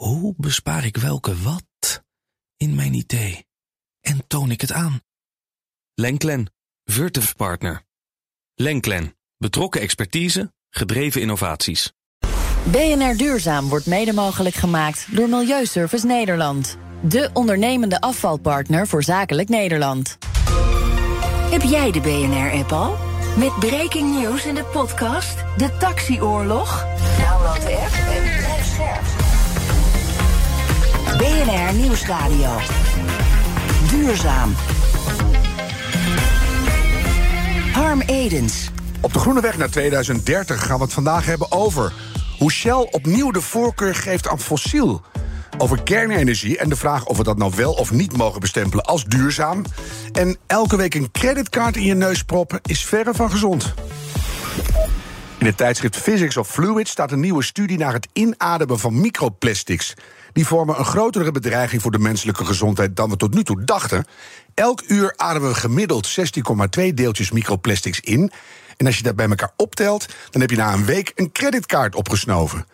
Hoe bespaar ik welke wat in mijn idee? En toon ik het aan? Lenklen, Virtuf Partner. Lenklen, betrokken expertise, gedreven innovaties. BNR Duurzaam wordt mede mogelijk gemaakt door Milieuservice Nederland. De ondernemende afvalpartner voor zakelijk Nederland. Heb jij de BNR-app al? Met breaking news in de podcast De Taxioorlog? Download de app en blijf scherp. BNR Nieuwsradio. Duurzaam. Harm Edens. Op de groene weg naar 2030 gaan we het vandaag hebben over hoe Shell opnieuw de voorkeur geeft aan fossiel. Over kernenergie en de vraag of we dat nou wel of niet mogen bestempelen als duurzaam. En elke week een creditcard in je neus proppen is verre van gezond. In het tijdschrift Physics of Fluids staat een nieuwe studie naar het inademen van microplastics. Die vormen een grotere bedreiging voor de menselijke gezondheid dan we tot nu toe dachten. Elk uur ademen we gemiddeld 16,2 deeltjes microplastics in. En als je dat bij elkaar optelt, dan heb je na een week een creditcard opgesnoven.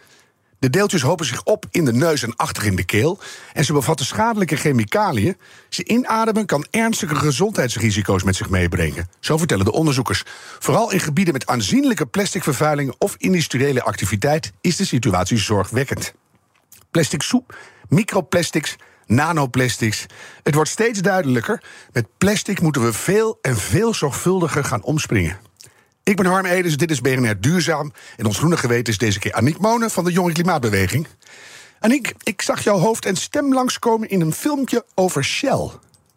De deeltjes hopen zich op in de neus en achter in de keel. En ze bevatten schadelijke chemicaliën. Ze inademen kan ernstige gezondheidsrisico's met zich meebrengen. Zo vertellen de onderzoekers. Vooral in gebieden met aanzienlijke plasticvervuiling of industriële activiteit is de situatie zorgwekkend. Plastic soep, microplastics, nanoplastics. Het wordt steeds duidelijker. Met plastic moeten we veel en veel zorgvuldiger gaan omspringen. Ik ben Harm Edens, dit is BNR Duurzaam. En ons groene geweten is deze keer Aniek Monen van de Jonge Klimaatbeweging. Aniek, ik zag jouw hoofd en stem langskomen in een filmpje over Shell.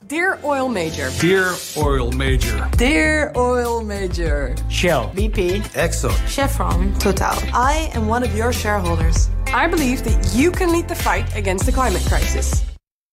Dear Oil Major. Dear Oil Major. Dear Oil Major. Shell. BP. Exxon. Chevron. Total. I am one of your shareholders. I believe that you can lead the fight against the climate crisis.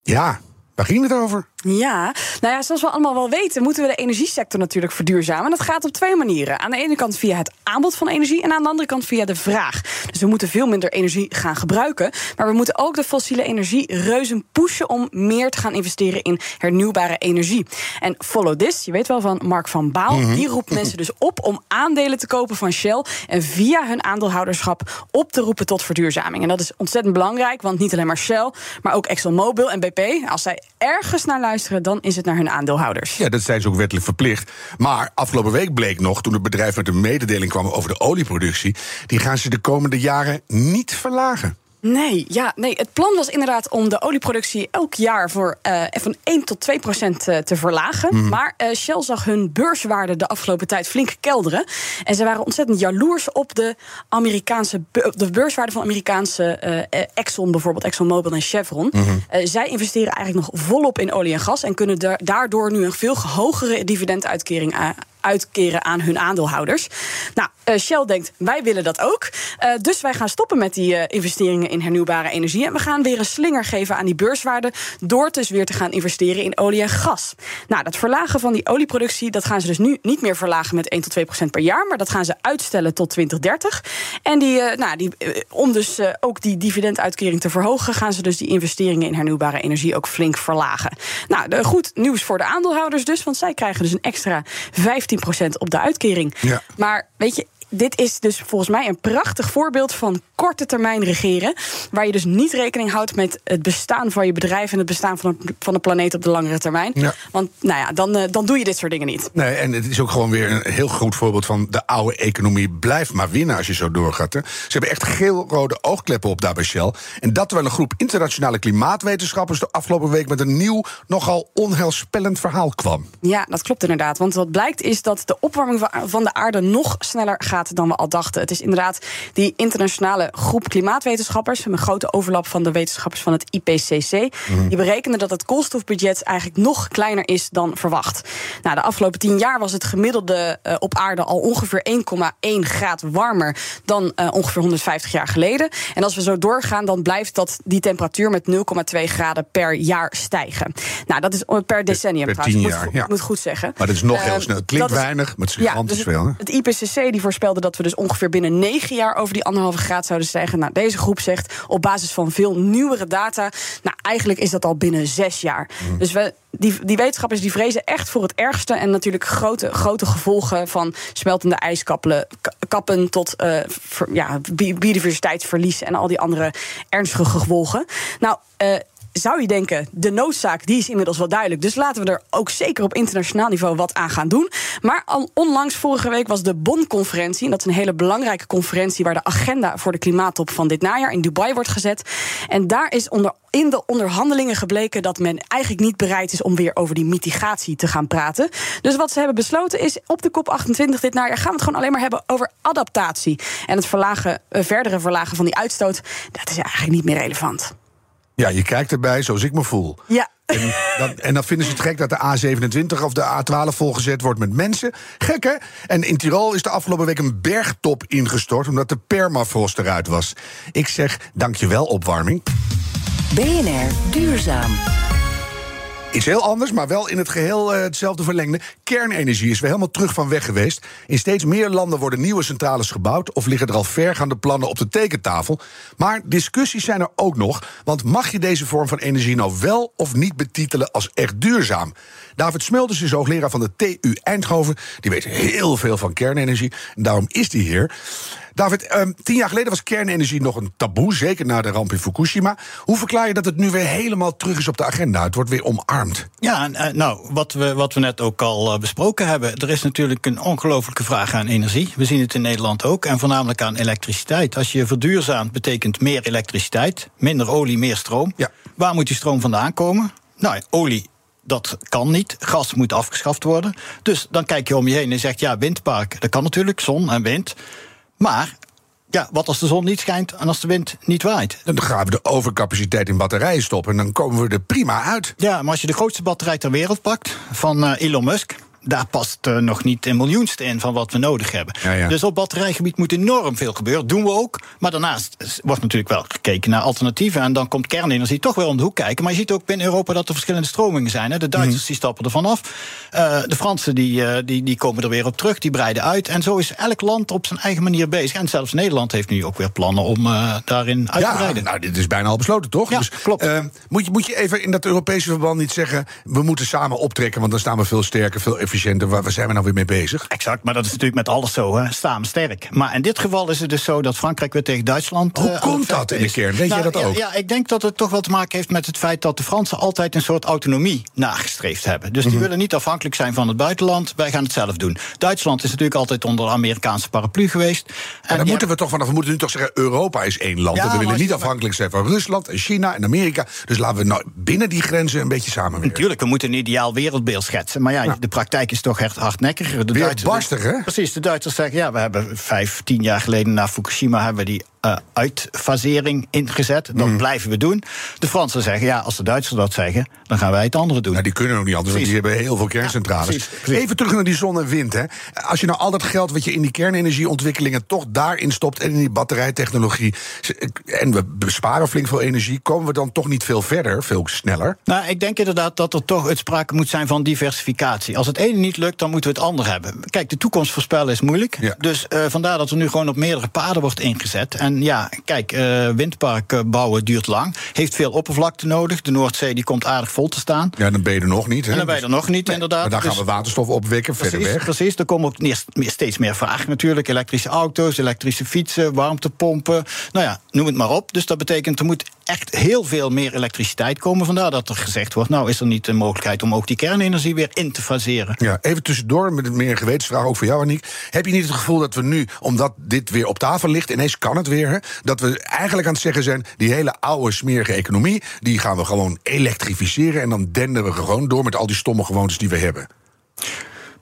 Ja, waar ging het over? Ja, nou ja, zoals we allemaal wel weten, moeten we de energiesector natuurlijk verduurzamen. En dat gaat op twee manieren. Aan de ene kant via het aanbod van energie en aan de andere kant via de vraag. Dus we moeten veel minder energie gaan gebruiken. Maar we moeten ook de fossiele energie reuzen pushen om meer te gaan investeren in hernieuwbare energie. En Follow This, je weet wel van Mark van Baal, die roept mensen dus op om aandelen te kopen van Shell en via hun aandeelhouderschap op te roepen tot verduurzaming. En dat is ontzettend belangrijk, want niet alleen maar Shell, maar ook ExxonMobil en BP, als zij ergens naar luisteren, dan is het naar hun aandeelhouders. Ja, dat zijn ze ook wettelijk verplicht. Maar afgelopen week bleek nog, toen het bedrijf met een mededeling kwam over de olieproductie, die gaan ze de komende jaren niet verlagen. Nee, ja, nee, het plan was inderdaad om de olieproductie elk jaar voor uh, van 1 tot 2 procent uh, te verlagen. Mhm. Maar uh, Shell zag hun beurswaarde de afgelopen tijd flink kelderen. En ze waren ontzettend jaloers op de Amerikaanse de beurswaarde van Amerikaanse Exxon, bijvoorbeeld ExxonMobil en Chevron. Mhm. zij investeren eigenlijk nog volop in olie en gas en kunnen da daardoor nu een veel hogere dividenduitkering uitkeren aan hun aandeelhouders. Nou, uh, Shell denkt, wij willen dat ook. Uh, dus wij gaan stoppen met die uh, investeringen in hernieuwbare energie. En we gaan weer een slinger geven aan die beurswaarde... door dus weer te gaan investeren in olie en gas. Nou, dat verlagen van die olieproductie... dat gaan ze dus nu niet meer verlagen met 1 tot 2 procent per jaar... maar dat gaan ze uitstellen tot 2030. En die, nou, die, om dus ook die dividenduitkering te verhogen... gaan ze dus die investeringen in hernieuwbare energie ook flink verlagen. Nou, goed nieuws voor de aandeelhouders dus... want zij krijgen dus een extra 15 op de uitkering. Ja. Maar weet je, dit is dus volgens mij een prachtig voorbeeld van korte termijn regeren. Waar je dus niet rekening houdt met het bestaan van je bedrijf en het bestaan van de, van de planeet op de langere termijn. Ja. Want nou ja, dan, uh, dan doe je dit soort dingen niet. Nee, en het is ook gewoon weer een heel goed voorbeeld van de oude economie. Blijf maar winnen als je zo doorgaat. Hè. Ze hebben echt geel-rode oogkleppen op daar bij Shell. En dat terwijl een groep internationale klimaatwetenschappers de afgelopen week met een nieuw, nogal onheilspellend verhaal kwam. Ja, dat klopt inderdaad. Want wat blijkt is dat de opwarming van de aarde nog sneller gaat dan we al dachten. Het is inderdaad die internationale groep klimaatwetenschappers, een grote overlap van de wetenschappers van het IPCC, Mhm. die berekenen dat het koolstofbudget eigenlijk nog kleiner is dan verwacht. Nou, de afgelopen tien jaar was het gemiddelde uh, op aarde al ongeveer 1,1 graad warmer dan uh, ongeveer 150 jaar geleden. En als we zo doorgaan, dan blijft dat die temperatuur met 0,2 graden per jaar stijgen. Nou, dat is per decennium per trouwens. tien Moet, jaar, ja. moet goed zeggen. Maar dat is nog heel Uh, snel. Het klinkt weinig, maar het is ja, gigantisch dus veel. Hè? Het IPCC die voorspelt voorspelde dat we dus ongeveer binnen negen jaar over die anderhalve graad zouden stijgen. Nou, deze groep zegt op basis van veel nieuwere data. Nou, eigenlijk is dat al binnen zes jaar. Mm. Dus we, die, die wetenschappers die vrezen echt voor het ergste. En natuurlijk grote, grote gevolgen van smeltende ijskappen kappen tot uh, ja, biodiversiteitsverlies en al die andere ernstige gevolgen. Nou, uh, zou je denken, de noodzaak die is inmiddels wel duidelijk. Dus laten we er ook zeker op internationaal niveau wat aan gaan doen. Maar al onlangs vorige week was de Bonn-conferentie. En dat is een hele belangrijke conferentie waar de agenda voor de klimaattop van dit najaar in Dubai wordt gezet. En daar is onder, in de onderhandelingen gebleken dat men eigenlijk niet bereid is om weer over die mitigatie te gaan praten. Dus wat ze hebben besloten is op de COP28 dit najaar gaan we het gewoon alleen maar hebben over adaptatie. En het verlagen, eh, verdere verlagen van die uitstoot, dat is eigenlijk niet meer relevant. Ja, je kijkt erbij zoals ik me voel. Ja. En dan, en dan vinden ze het gek dat de A27 of de A12 volgezet wordt met mensen. Gek, hè? En in Tirol is de afgelopen week een bergtop ingestort... omdat de permafrost eruit was. Ik zeg, dankjewel, opwarming. BNR Duurzaam. Iets heel anders, maar wel in het geheel uh, hetzelfde verlengde. Kernenergie is weer helemaal terug van weg geweest. In steeds meer landen worden nieuwe centrales gebouwd... of liggen er al vergaande plannen op de tekentafel. Maar discussies zijn er ook nog. Want mag je deze vorm van energie nou wel of niet betitelen als echt duurzaam? David Smulders is hoogleraar van de TU Eindhoven. Die weet heel veel van kernenergie. En daarom is die hier. David, um, tien jaar geleden was kernenergie nog een taboe, zeker na de ramp in Fukushima. Hoe verklaar je dat het nu weer helemaal terug is op de agenda? Het wordt weer omarmd. Ja, uh, nou, wat we, wat we net ook al uh, besproken hebben. Er is natuurlijk een ongelofelijke vraag aan energie. We zien het in Nederland ook. En voornamelijk aan elektriciteit. Als je verduurzaamt, betekent meer elektriciteit. Minder olie, meer stroom. Ja. Waar moet die stroom vandaan komen? Nou, olie dat kan niet. Gas moet afgeschaft worden. Dus dan kijk je om je heen en zegt: ja, windpark, dat kan natuurlijk, zon en wind. Maar ja, wat als de zon niet schijnt en als de wind niet waait? Dan gaan we de overcapaciteit in batterijen stoppen en dan komen we er prima uit. Ja, maar als je de grootste batterij ter wereld pakt van uh, Elon Musk daar past uh, nog niet een miljoenste in van wat we nodig hebben. Ja, ja. Dus op batterijgebied moet enorm veel gebeuren. Doen we ook. Maar daarnaast wordt natuurlijk wel gekeken naar alternatieven. En dan komt kernenergie toch wel om de hoek kijken. Maar je ziet ook binnen Europa dat er verschillende stromingen zijn. Hè. De Duitsers mm. die stappen er vanaf. Uh, de Fransen die, uh, die, die komen er weer op terug. Die breiden uit. En zo is elk land op zijn eigen manier bezig. En zelfs Nederland heeft nu ook weer plannen om daarin uit te breiden. Nou, dit is bijna al besloten, toch? Ja, dus, klopt. moet, je, moet je even in dat Europese verband niet zeggen... we moeten samen optrekken, want dan staan we veel sterker, veel efficiënter Waar, waar zijn we nou weer mee bezig? Exact, maar dat is natuurlijk met alles zo. Hè. Samen sterk. Maar in dit geval is het dus zo dat Frankrijk weer tegen Duitsland. Hoe uh, komt dat in de kern? Weet nou, je dat ook? Ja, ik denk dat het toch wel te maken heeft met het feit dat de Fransen altijd een soort autonomie nagestreefd hebben. Dus die mhm. willen niet afhankelijk zijn van het buitenland. Wij gaan het zelf doen. Duitsland is natuurlijk altijd onder de Amerikaanse paraplu geweest. En, dan moeten we toch vanaf. We moeten nu toch zeggen: Europa is één land. we willen niet afhankelijk zijn van Rusland en China en Amerika. Dus laten we nou binnen die grenzen een beetje samenwerken. Natuurlijk, we moeten een ideaal wereldbeeld schetsen. Maar ja, de praktijk is toch echt hardnekkiger. De Weer Duitsers, barstig, hè? Precies, de Duitsers zeggen... ja, we hebben vijf, tien jaar geleden na Fukushima... hebben we die uh, uitfasering ingezet. Dat mm. blijven we doen. De Fransen zeggen, ja, als de Duitsers dat zeggen... dan gaan wij het andere doen. Nou, die kunnen ook niet anders, want die hebben heel veel kerncentrales. Even terug naar die zon en wind. Hè. Als je nou al dat geld wat je in die kernenergieontwikkelingen... toch daarin stopt en in die batterijtechnologie... en we besparen flink veel energie... komen we dan toch niet veel verder, veel sneller? Nou, ik denk inderdaad dat er toch het sprake moet zijn van diversificatie. Als het ene niet lukt, dan moeten we het andere hebben. Kijk, de toekomst voorspellen is moeilijk. Ja. Dus uh, vandaar dat er nu gewoon op meerdere paden wordt ingezet. En ja, kijk, uh, windpark bouwen duurt lang. Heeft veel oppervlakte nodig. De Noordzee die komt aardig vol te staan. Ja, dan ben je er nog niet. Hè? En dan ben je er nog niet, inderdaad. Maar dan gaan we dus- waterstof opwekken, verder weg. Precies, er komen ook steeds meer vragen natuurlijk. Elektrische auto's, elektrische fietsen, warmtepompen. Nou ja, noem het maar op. Dus dat betekent, er moet echt heel veel meer elektriciteit komen. Vandaar dat er gezegd wordt, nou is er niet de mogelijkheid... om ook die kernenergie weer in te faseren. Ja, even tussendoor, met een meer gewetensvraag ook voor jou, Aniek. Heb je niet het gevoel dat we nu, omdat dit weer op tafel ligt... ineens kan het weer dat we eigenlijk aan het zeggen zijn: die hele oude smerige economie, die gaan we gewoon elektrificeren. En dan denden we gewoon door met al die stomme gewoontes die we hebben.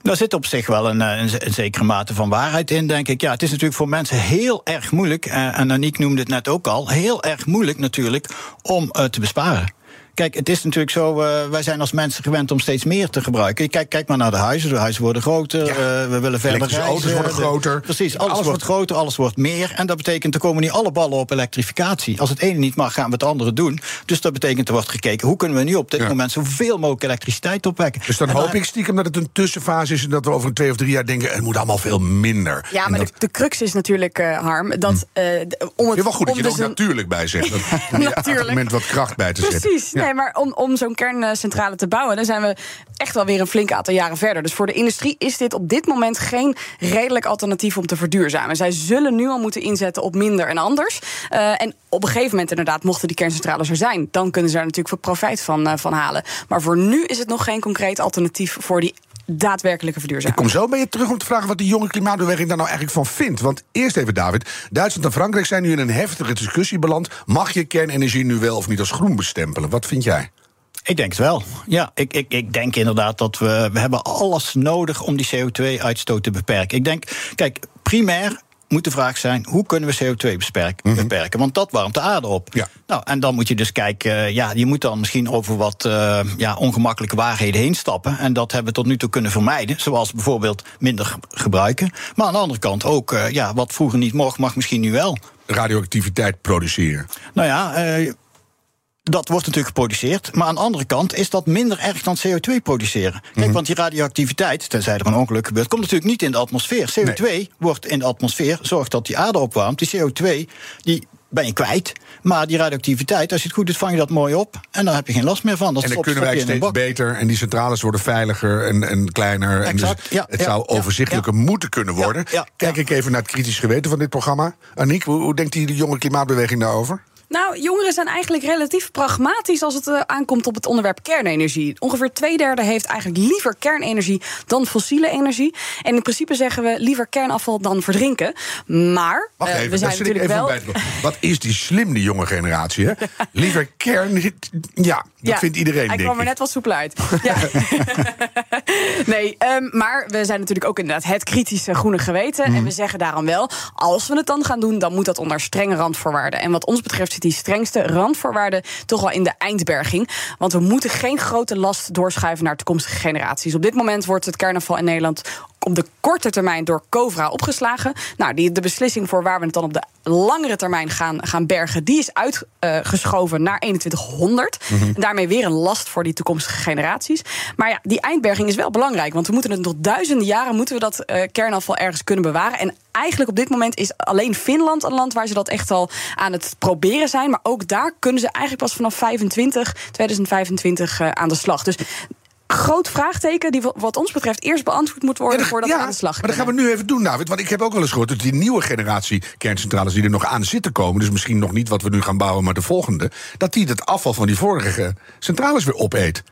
Daar zit op zich wel een, eh, een, een, zekere mate van waarheid in, denk ik. Ja, het is natuurlijk voor mensen heel erg moeilijk, eh, en Aniek noemde het net ook al, heel erg moeilijk natuurlijk om uh, te besparen. Kijk, het is natuurlijk zo, uh, wij zijn als mensen gewend om steeds meer te gebruiken. Kijk, kijk maar naar de huizen. De huizen worden groter, ja. uh, we willen verder reizen. auto's worden groter. precies, alles, alles wordt groter, alles wordt meer. En dat betekent, er komen niet alle ballen op elektrificatie. Als het ene niet mag, gaan we het andere doen. Dus dat betekent, er wordt gekeken, hoe kunnen we nu op dit moment zoveel mogelijk elektriciteit opwekken. Dus dan hoop ik stiekem dat het een tussenfase is... en dat we over een twee of drie jaar denken, het moet allemaal veel minder. Ja, maar dat... de, de, crux is natuurlijk, uh, Harm, dat... Hm. om het, ja, wel goed dat je er dus ook natuurlijk bij zegt. Dat, natuurlijk. moment wat kracht bij te zetten. Precies, nee, maar om, om zo'n kerncentrale te bouwen... dan zijn we echt wel weer een flink aantal jaren verder. Dus voor de industrie is dit op dit moment geen redelijk alternatief om te verduurzamen. Zij zullen nu al moeten inzetten op minder en anders. Uh, en op een gegeven moment inderdaad, mochten die kerncentrales er zijn... dan kunnen ze daar natuurlijk veel profijt van, uh, van halen. Maar voor nu is het nog geen concreet alternatief voor die daadwerkelijke verduurzaming. Ik kom zo bij je terug om te vragen wat de jonge klimaatbeweging daar nou eigenlijk van vindt. Want eerst even, David. Duitsland en Frankrijk zijn nu in een heftige discussie beland. Mag je kernenergie nu wel of niet als groen bestempelen? Wat vind jij? Ik denk het wel. Ja, ik, ik, ik denk inderdaad dat we, we hebben alles nodig om die CO2-uitstoot te beperken. Ik denk, kijk, primair moet de vraag zijn: hoe kunnen we CO2 beperken? Mm beperken? Want dat warmt de aarde op. Ja. Nou, en dan moet je dus kijken, ja, je moet dan misschien over wat uh, ja, ongemakkelijke waarheden heen stappen. En dat hebben we tot nu toe kunnen vermijden. Zoals bijvoorbeeld minder gebruiken. Maar aan de andere kant ook, uh, ja, wat vroeger niet mocht, mag misschien nu wel. Radioactiviteit produceren. Nou ja, uh, dat wordt natuurlijk geproduceerd. Maar aan de andere kant is dat minder erg dan CO2 produceren. Kijk, mm. want die radioactiviteit, tenzij er een ongeluk gebeurt, komt natuurlijk niet in de atmosfeer. CO2 nee. wordt in de atmosfeer, zorgt dat die aarde opwarmt. Die CO2, die ben je kwijt. Maar die radioactiviteit, als je het goed doet, vang je dat mooi op. En dan heb je geen last meer van. Dat en dan kunnen wij steeds beter. En die centrales worden veiliger en, en kleiner. Exact, en dus ja, het zou ja, overzichtelijker moeten kunnen worden. Kijk ik even naar het kritisch geweten van dit programma. Aniek, hoe, hoe denkt die jonge klimaatbeweging daarover? Nou, jongeren zijn eigenlijk relatief pragmatisch als het uh, aankomt op het onderwerp kernenergie. Ongeveer twee derde heeft eigenlijk liever kernenergie dan fossiele energie. En in principe zeggen we liever kernafval dan verdrinken. Maar Wacht uh, even, we zijn natuurlijk wel. Wat is die slim, die jonge generatie? Hè? liever kern. Ja, dat ja, vindt iedereen. Hij kwam er net wat soepel uit. ja. nee, um, maar we zijn natuurlijk ook inderdaad het kritische groene geweten. Mm. En we zeggen daarom wel, als we het dan gaan doen, dan moet dat onder strenge randvoorwaarden. En wat ons betreft die strengste randvoorwaarden toch wel in de eindberging. Want we moeten geen grote last doorschuiven naar toekomstige generaties. Op dit moment wordt het kernafval in Nederland op de korte termijn door Covra opgeslagen. Nou, die, de beslissing voor waar we het dan op de langere termijn gaan, gaan bergen, die is uitgeschoven uh, naar 2100. Mm -hmm. En daarmee weer een last voor die toekomstige generaties. Maar ja, die eindberging is wel belangrijk. Want we moeten het nog duizenden jaren moeten we dat uh, kernafval ergens kunnen bewaren. En eigenlijk op dit moment is alleen Finland een land waar ze dat echt al aan het proberen zijn. Maar ook daar kunnen ze eigenlijk pas vanaf 25, 2025 uh, aan de slag. Dus groot vraagteken die wat ons betreft eerst beantwoord moet worden ja, voordat ja, we aan de slag Maar dat gaan we nu even doen, David. Want ik heb ook wel eens gehoord dat die nieuwe generatie kerncentrales die er nog aan zitten komen, dus misschien nog niet wat we nu gaan bouwen, maar de volgende, dat die het afval van die vorige centrales weer opeet.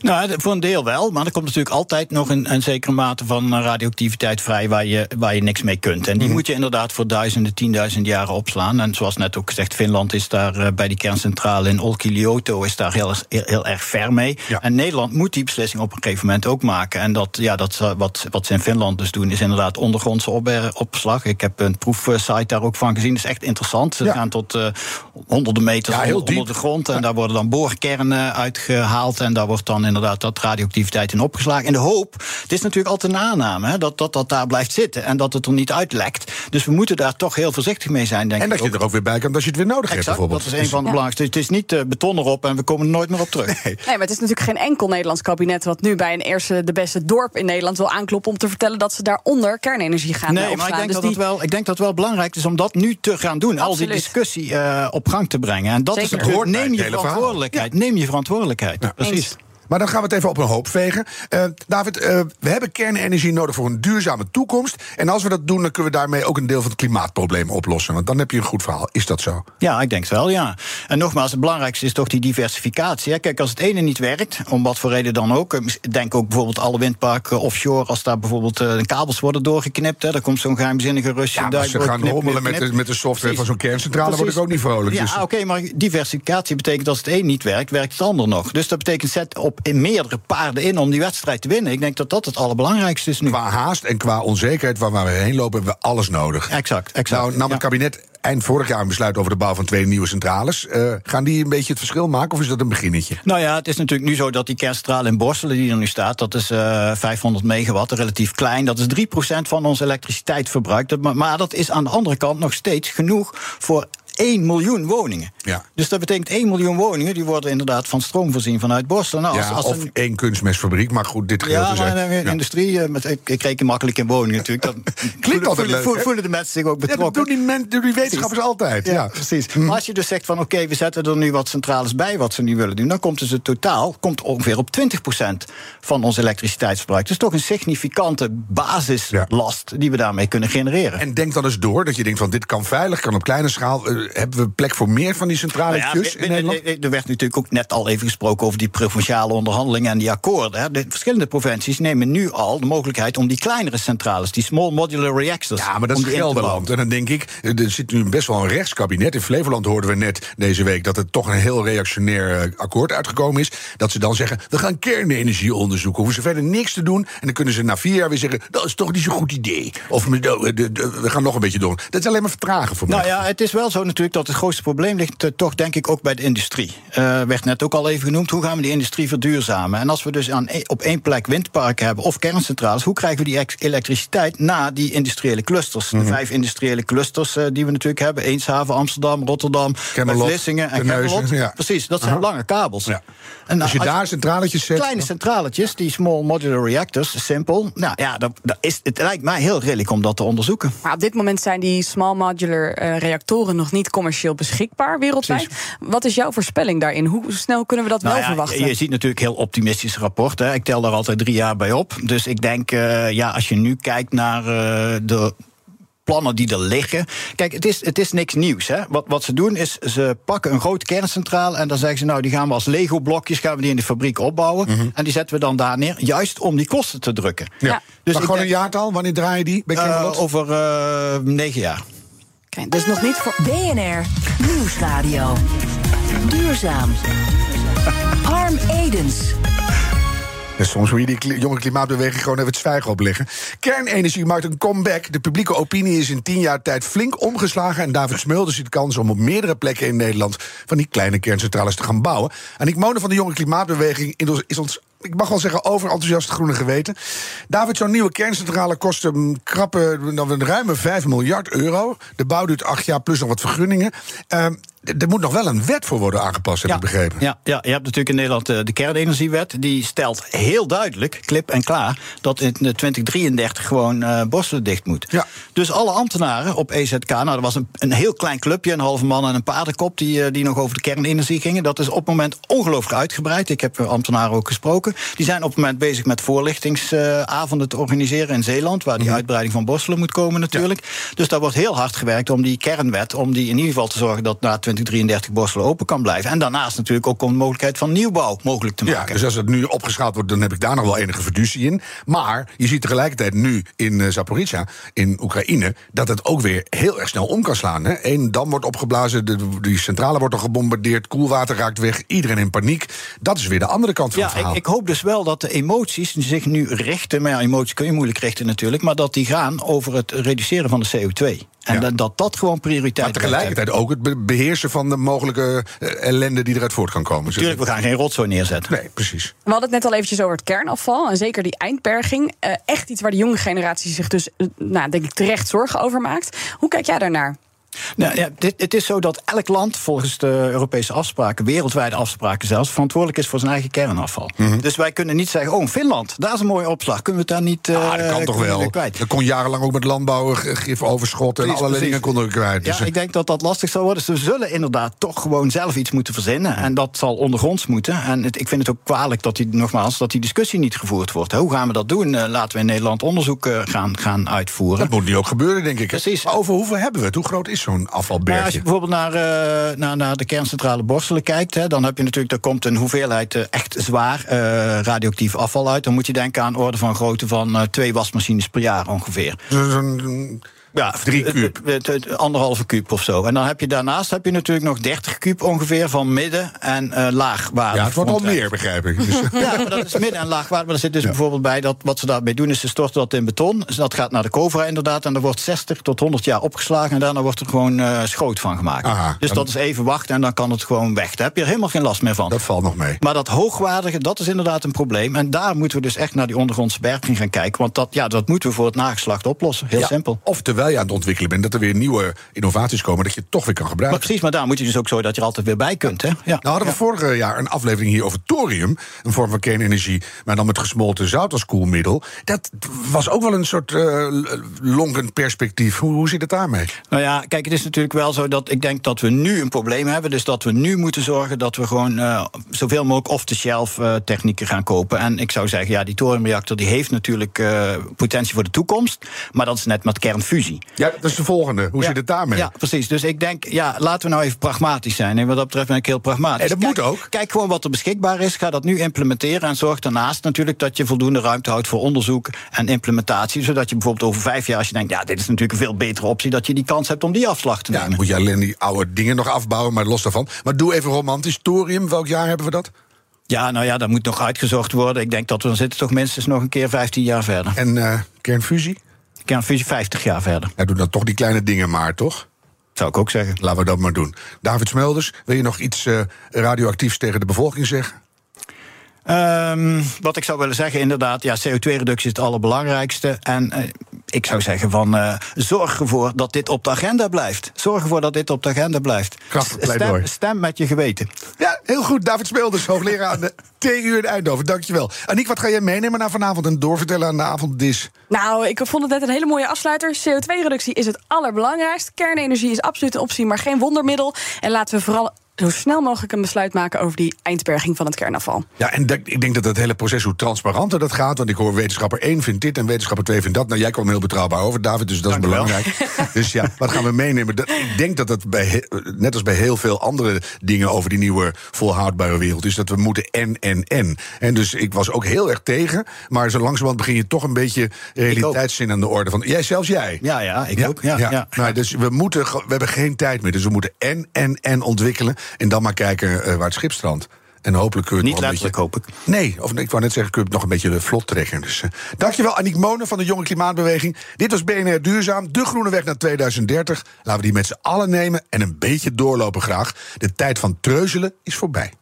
Nou, voor een deel wel, maar er komt natuurlijk altijd nog een, een zekere mate van radioactiviteit vrij waar je, waar je niks mee kunt. En die mm-hmm. moet je inderdaad voor duizenden, tienduizenden jaren opslaan. En zoals net ook gezegd, Finland is daar uh, bij die kerncentrale in Olkiluoto is daar heel, heel, heel erg ver mee. Ja. En Nederland moet die beslissing op een gegeven moment ook maken. En dat, ja, dat, wat, wat ze in Finland dus doen, is inderdaad ondergrondse op, opslag. Ik heb een proefsite daar ook van gezien. Dat is echt interessant. Ze Ja. gaan tot uh, honderden meters Ja, onder, de grond. En daar worden dan boorkernen uitgehaald. En daar wordt dan inderdaad dat radioactiviteit in opgeslagen. In de hoop, het is natuurlijk altijd een aanname, hè, dat, dat dat daar blijft zitten. En dat het er niet uitlekt. Dus we moeten daar toch heel voorzichtig mee zijn, denk En dat ik. je er ook weer bij kan als je het weer nodig hebt, bijvoorbeeld. dat is een van de belangrijkste. Het is niet uh, beton erop en we komen er nooit meer op terug. Nee, maar het is natuurlijk geen enkel Nederlands kabinet wat nu bij een eerste de beste dorp in Nederland wil aankloppen om te vertellen dat ze daaronder kernenergie gaan Nee, maar ik denk, Dus dat die- wel, ik denk dat het wel belangrijk is om dat nu te gaan doen. Al die discussie uh, op gang te brengen. En dat Zeker. is natuurlijk, neem het je verantwoordelijkheid. Neem je verantwoordelijkheid. Ja. Precies. Maar dan gaan we het even op een hoop vegen. Eh, David, eh, we hebben kernenergie nodig voor een duurzame toekomst. En als we dat doen, dan kunnen we daarmee ook een deel van het klimaatprobleem oplossen. Want dan heb je een goed verhaal. Is dat zo? Ja, ik denk het wel, ja. En nogmaals, het belangrijkste is toch die diversificatie. Hè. Kijk, als het ene niet werkt, om wat voor reden dan ook... eh, denk ook bijvoorbeeld alle windparken offshore... als daar bijvoorbeeld de kabels worden doorgeknipt... Hè, dan komt zo'n geheimzinnige Russische Ja, duik, ze gaan knip, rommelen knip, met de, met de software Precies. van zo'n kerncentrale. word ik ook niet vrolijk. Ja, Dus- oké, maar diversificatie betekent als het een niet werkt, werkt het ander nog. Dus dat betekent zet op in meerdere paarden in om die wedstrijd te winnen. Ik denk dat dat het allerbelangrijkste is nu. Qua haast en qua onzekerheid waar we heen lopen, hebben we alles nodig. Exact, exact. Nou, nam Ja. het kabinet eind vorig jaar een besluit over de bouw van twee nieuwe centrales. Uh, gaan die een beetje het verschil maken of is dat een beginnetje? Nou ja, het is natuurlijk nu zo dat die kerncentrale in Borselen die er nu staat, dat is uh, 500 megawatt, relatief klein. Dat is 3% van ons elektriciteitsverbruik. Maar dat is aan de andere kant nog steeds genoeg voor 1 miljoen woningen. Ja. Dus dat betekent 1 miljoen woningen, die worden inderdaad van stroom voorzien vanuit Borstel. Nou, als, ja, als of een... één kunstmestfabriek, maar goed, dit gedeelte ja, ja, industrie, eh, met, ik, ik reken makkelijk in woningen natuurlijk. Dat Klinkt altijd leuk. Voelen, voelen de mensen zich ook betrokken. Ja, dat doen die, men, doen die wetenschappers altijd. Ja, precies. Hm. Maar als je dus zegt van oké, we zetten er nu wat centrales bij wat ze nu willen doen, dan komt dus het totaal komt ongeveer op 20% van ons elektriciteitsverbruik. Dus toch een significante basislast die we daarmee kunnen genereren. En denk dan eens door dat je denkt van dit kan veilig, kan op kleine schaal. Uh, hebben we plek voor meer van die centrale nou ja, in Nederland? Er werd natuurlijk ook net al even gesproken over die provinciale onderhandelingen en die akkoorden. De verschillende provincies nemen nu al de mogelijkheid om die kleinere centrales, die small modular reactors. Ja, maar dat is Gelderland. En dan denk ik, er zit nu best wel een rechtskabinet. In Flevoland hoorden we net deze week dat er toch een heel reactionair eh, akkoord uitgekomen is. Dat ze dan zeggen: we gaan kernenergie onderzoeken. Hoeven ze verder niks te doen. En dan kunnen ze na vier jaar weer zeggen: dat is toch niet zo'n goed idee. Of we gaan nog een beetje door. Dat is alleen maar vertragen voor mij. Nou ja, het is wel zo natuurlijk dat het grootste probleem ligt uh, toch denk ik ook bij de industrie. Uh, werd net ook al even genoemd, hoe gaan we die industrie verduurzamen? En als we dus aan, e- op één plek windparken hebben of kerncentrales... hoe krijgen we die elektriciteit na die industriële clusters? De mhm. vijf industriële clusters uh, die we natuurlijk hebben. Eenshaven, Amsterdam, Rotterdam, Vlissingen en. Ja. Precies, dat zijn lange kabels. Ja. En als je als daar centraletjes zet... Kleine centraletjes, die small modular reactors, simpel. Nou ja, dat, dat is, het lijkt mij heel redelijk om dat te onderzoeken. Maar op dit moment zijn die small modular reactoren nog niet commercieel beschikbaar wereldwijd. Wat is jouw voorspelling daarin? Hoe snel kunnen we dat nou wel verwachten? Je ziet natuurlijk heel optimistische rapporten. Ik tel daar altijd drie jaar bij op. Dus ik denk, uh, ja, als je nu kijkt naar uh, de plannen die er liggen. Kijk, het is, het is niks nieuws. Hè? Wat, wat ze doen is, ze pakken een grote kerncentrale... en dan zeggen ze, nou, die gaan we als Lego-blokjes... gaan we die in de fabriek opbouwen. Mhm. En die zetten we dan daar neer, juist om die kosten te drukken. Ja. Dus maar gewoon een jaartal, wanneer draai je die? Bij uh, over uh, negen jaar. Dus nog niet voor BNR Nieuwsradio. Duurzaam. Harm Edens. Soms moet je die jonge klimaatbeweging gewoon even het zwijgen opleggen. Kernenergie maakt een comeback. De publieke opinie is in tien jaar tijd flink omgeslagen. En David Smulders ziet kans om op meerdere plekken in Nederland... van die kleine kerncentrales te gaan bouwen. En ik Monen van de jonge klimaatbeweging is ons ik mag wel zeggen, overenthousiast groene geweten. David, zo'n nieuwe kerncentrale kost een krappe, een ruime 5 miljard euro. De bouw duurt acht jaar plus nog wat vergunningen. Uh, er moet nog wel een wet voor worden aangepast, heb ja, ik begrepen. Ja, ja, je hebt natuurlijk in Nederland eh, de kernenergiewet. Die stelt heel duidelijk, klip en klaar, dat in 2033 gewoon uh, Borselen dicht moet. Ja. Dus alle ambtenaren op EZK, nou, er was een, een heel klein clubje, een halve man en een paardenkop, die, die nog over de kernenergie gingen. Dat is op het moment ongelooflijk uitgebreid. Ik heb ambtenaren ook gesproken. Die zijn op het moment bezig met voorlichtingsavonden te organiseren in Zeeland, waar die mhm. uitbreiding van Borselen moet komen natuurlijk. Dus daar wordt heel hard gewerkt om die kernwet, om die in ieder geval te zorgen dat na 2033 Borselen open kan blijven. En daarnaast natuurlijk ook om de mogelijkheid van nieuwbouw mogelijk te maken. Ja, dus als het nu opgeschaald wordt, dan heb ik daar nog wel enige fiducie in. Maar je ziet tegelijkertijd nu in uh, Zaporizhia, in Oekraïne, dat het ook weer heel erg snel om kan slaan. Hè? Eén dam wordt opgeblazen, de, die centrale wordt al gebombardeerd, koelwater raakt weg, iedereen in paniek. Dat is weer de andere kant van ja, het verhaal. Ik, ik hoop dus wel dat de emoties zich nu richten, maar ja, emoties kun je moeilijk richten natuurlijk, maar dat die gaan over het reduceren van de CO2. En dat, dat dat gewoon prioriteit is. Maar tegelijkertijd ook het beheersen van de mogelijke eh, ellende die eruit voort kan komen. Natuurlijk, we gaan geen rotzooi neerzetten. Nee, precies. We hadden het net al eventjes over het kernafval. En zeker die eindberging. Uh, echt iets waar de jonge generatie zich dus, uh, nou, denk ik, terecht zorgen over maakt. Hoe kijk jij daarnaar? Nou, ja, dit, het is zo dat elk land volgens de Europese afspraken, wereldwijde afspraken zelfs, verantwoordelijk is voor zijn eigen kernafval. Mhm. Dus wij kunnen niet zeggen, oh, Finland, daar is een mooie opslag. Kunnen we het daar niet ah, dat kan toch wel. kwijt? Dat kon jarenlang ook met landbouw, gifoverschot en allerlei dingen konden we kwijt. Dus ja, ik denk dat dat lastig zal worden. Dus we zullen inderdaad toch gewoon zelf iets moeten verzinnen. En dat zal ondergronds moeten. En het, ik vind het ook kwalijk dat die, nogmaals, dat die discussie niet gevoerd wordt. Hoe gaan we dat doen? Uh, laten we in Nederland onderzoek uh, gaan, gaan uitvoeren. Dat moet nu ook gebeuren, denk ik. Precies. Maar over hoeveel hebben we het? Hoe groot is zo'n afvalbergje? als je bijvoorbeeld naar, uh, naar, naar, de kerncentrale Borselen kijkt, hè, dan heb je natuurlijk, er komt een hoeveelheid uh, echt zwaar uh, radioactief afval uit. Dan moet je denken aan orde van grootte van twee wasmachines per jaar ongeveer. Dus een Ja, drie kuub. Anderhalve kuub of zo. En dan heb je daarnaast heb je natuurlijk nog 30 kuub ongeveer van midden en uh, laag water. Ja, het wordt al meer, begrijp ik. Dus. Ja, maar dat is midden en laag water. Maar er zit dus bijvoorbeeld bij dat wat ze daarmee doen, is ze storten dat in beton. Dus dat gaat naar de Covra inderdaad. En er wordt 60 tot 100 jaar opgeslagen. En daarna wordt er gewoon uh, schoot van gemaakt. Aha, dus dat is even wachten en dan kan het gewoon weg. Daar heb je er helemaal geen last meer van. Dat valt nog mee. Maar dat hoogwaardige, dat is inderdaad een probleem. En daar moeten we dus echt naar die ondergrondse berging gaan kijken. Want dat, ja, dat moeten we voor het nageslacht oplossen. Heel simpel. Of terwijl je aan het ontwikkelen bent, dat er weer nieuwe innovaties komen, dat je het toch weer kan gebruiken. Maar precies, maar daar moet je dus ook zo dat je er altijd weer bij kunt. Hè? Ja. Nou hadden we vorig jaar een aflevering hier over thorium, een vorm van kernenergie, maar dan met gesmolten zout als koelmiddel. Dat was ook wel een soort uh, lonkend perspectief. Hoe, hoe zit het daarmee? Nou ja, kijk, het is natuurlijk wel zo dat ik denk dat we nu een probleem hebben. Dus dat we nu moeten zorgen dat we gewoon uh, zoveel mogelijk off-the-shelf uh, technieken gaan kopen. En ik zou zeggen, ja, die thoriumreactor die heeft natuurlijk potentie voor de toekomst. Maar dat is net met kernfusie. Ja, dat is de volgende. Hoe zit het daarmee? Ja, precies. Dus ik denk, ja, laten we nou even pragmatisch zijn. En wat dat betreft ben ik heel pragmatisch. En dat moet ook. Kijk gewoon wat er beschikbaar is. Ga dat nu implementeren. En zorg daarnaast natuurlijk dat je voldoende ruimte houdt voor onderzoek en implementatie. Zodat je bijvoorbeeld over vijf jaar, als je denkt, ja, dit is natuurlijk een veel betere optie, dat je die kans hebt om die afslag te nemen. Ja, moet je alleen die oude dingen nog afbouwen, maar los daarvan. Maar doe even romantisch. Thorium, welk jaar hebben we dat? Ja, nou ja, dat moet nog uitgezocht worden. Ik denk dat we dan zitten toch minstens nog een keer 15 jaar verder. En uh, kernfusie? Kernfusie 50 jaar verder. Ja, doe dan toch die kleine dingen maar, toch? Zou ik ook zeggen. Laten we dat maar doen. David Smelders, wil je nog iets uh, radioactiefs tegen de bevolking zeggen? Um, wat ik zou willen zeggen, inderdaad, ja, CO2-reductie is het allerbelangrijkste. En uh, ik zou zeggen van uh, zorg ervoor dat dit op de agenda blijft. Zorg ervoor dat dit op de agenda blijft. Krachtig stem, stem met je geweten. Ja, heel goed. David Speelders, hoogleraar aan de TU in Eindhoven. Dankjewel. Aniek, wat ga jij meenemen naar vanavond en doorvertellen aan de avonddis? Nou, ik vond het net een hele mooie afsluiter. CO2-reductie is het allerbelangrijkst. Kernenergie is absoluut een optie, maar geen wondermiddel. En laten we vooral zo snel mogelijk een besluit maken over die eindberging van het kernafval. Ja, en ik denk dat het hele proces, hoe transparanter dat gaat. Want ik hoor wetenschapper 1 vindt dit en wetenschapper 2 vindt dat. Nou, jij kwam heel betrouwbaar over, David, dus dat is belangrijk. dus ja, wat gaan we meenemen? ik denk dat het bij, net als bij heel veel andere dingen over die nieuwe volhoudbare wereld is, dat we moeten en, en, en. En dus ik was ook heel erg tegen. Maar zo langzamerhand begin je toch een beetje realiteitszin aan de orde van. Jij, zelfs jij. Ja, ja, ik ook. Ja, ja. ja. Nou, dus we moeten, we hebben geen tijd meer. Dus we moeten en, en, en ontwikkelen. En dan maar kijken uh, waar het schip strandt. En hopelijk kun je Niet letterlijk, beetje... hoop ik. Nee, of ik wou net zeggen, kun je het nog een beetje vlot trekken. Dus, uh, dankjewel, Aniek Monen van de Jonge Klimaatbeweging. Dit was BNR Duurzaam, de groene weg naar 2030. Laten we die met z'n allen nemen en een beetje doorlopen graag. De tijd van treuzelen is voorbij.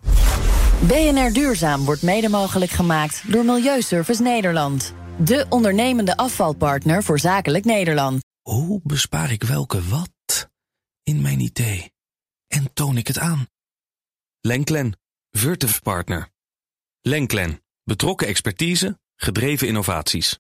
BNR Duurzaam wordt mede mogelijk gemaakt door Milieuservice Nederland. De ondernemende afvalpartner voor zakelijk Nederland. Hoe bespaar ik welke wat in mijn idee? En toon ik het aan? Lenklen, Virtuf Partner. Lenklen, betrokken expertise, gedreven innovaties.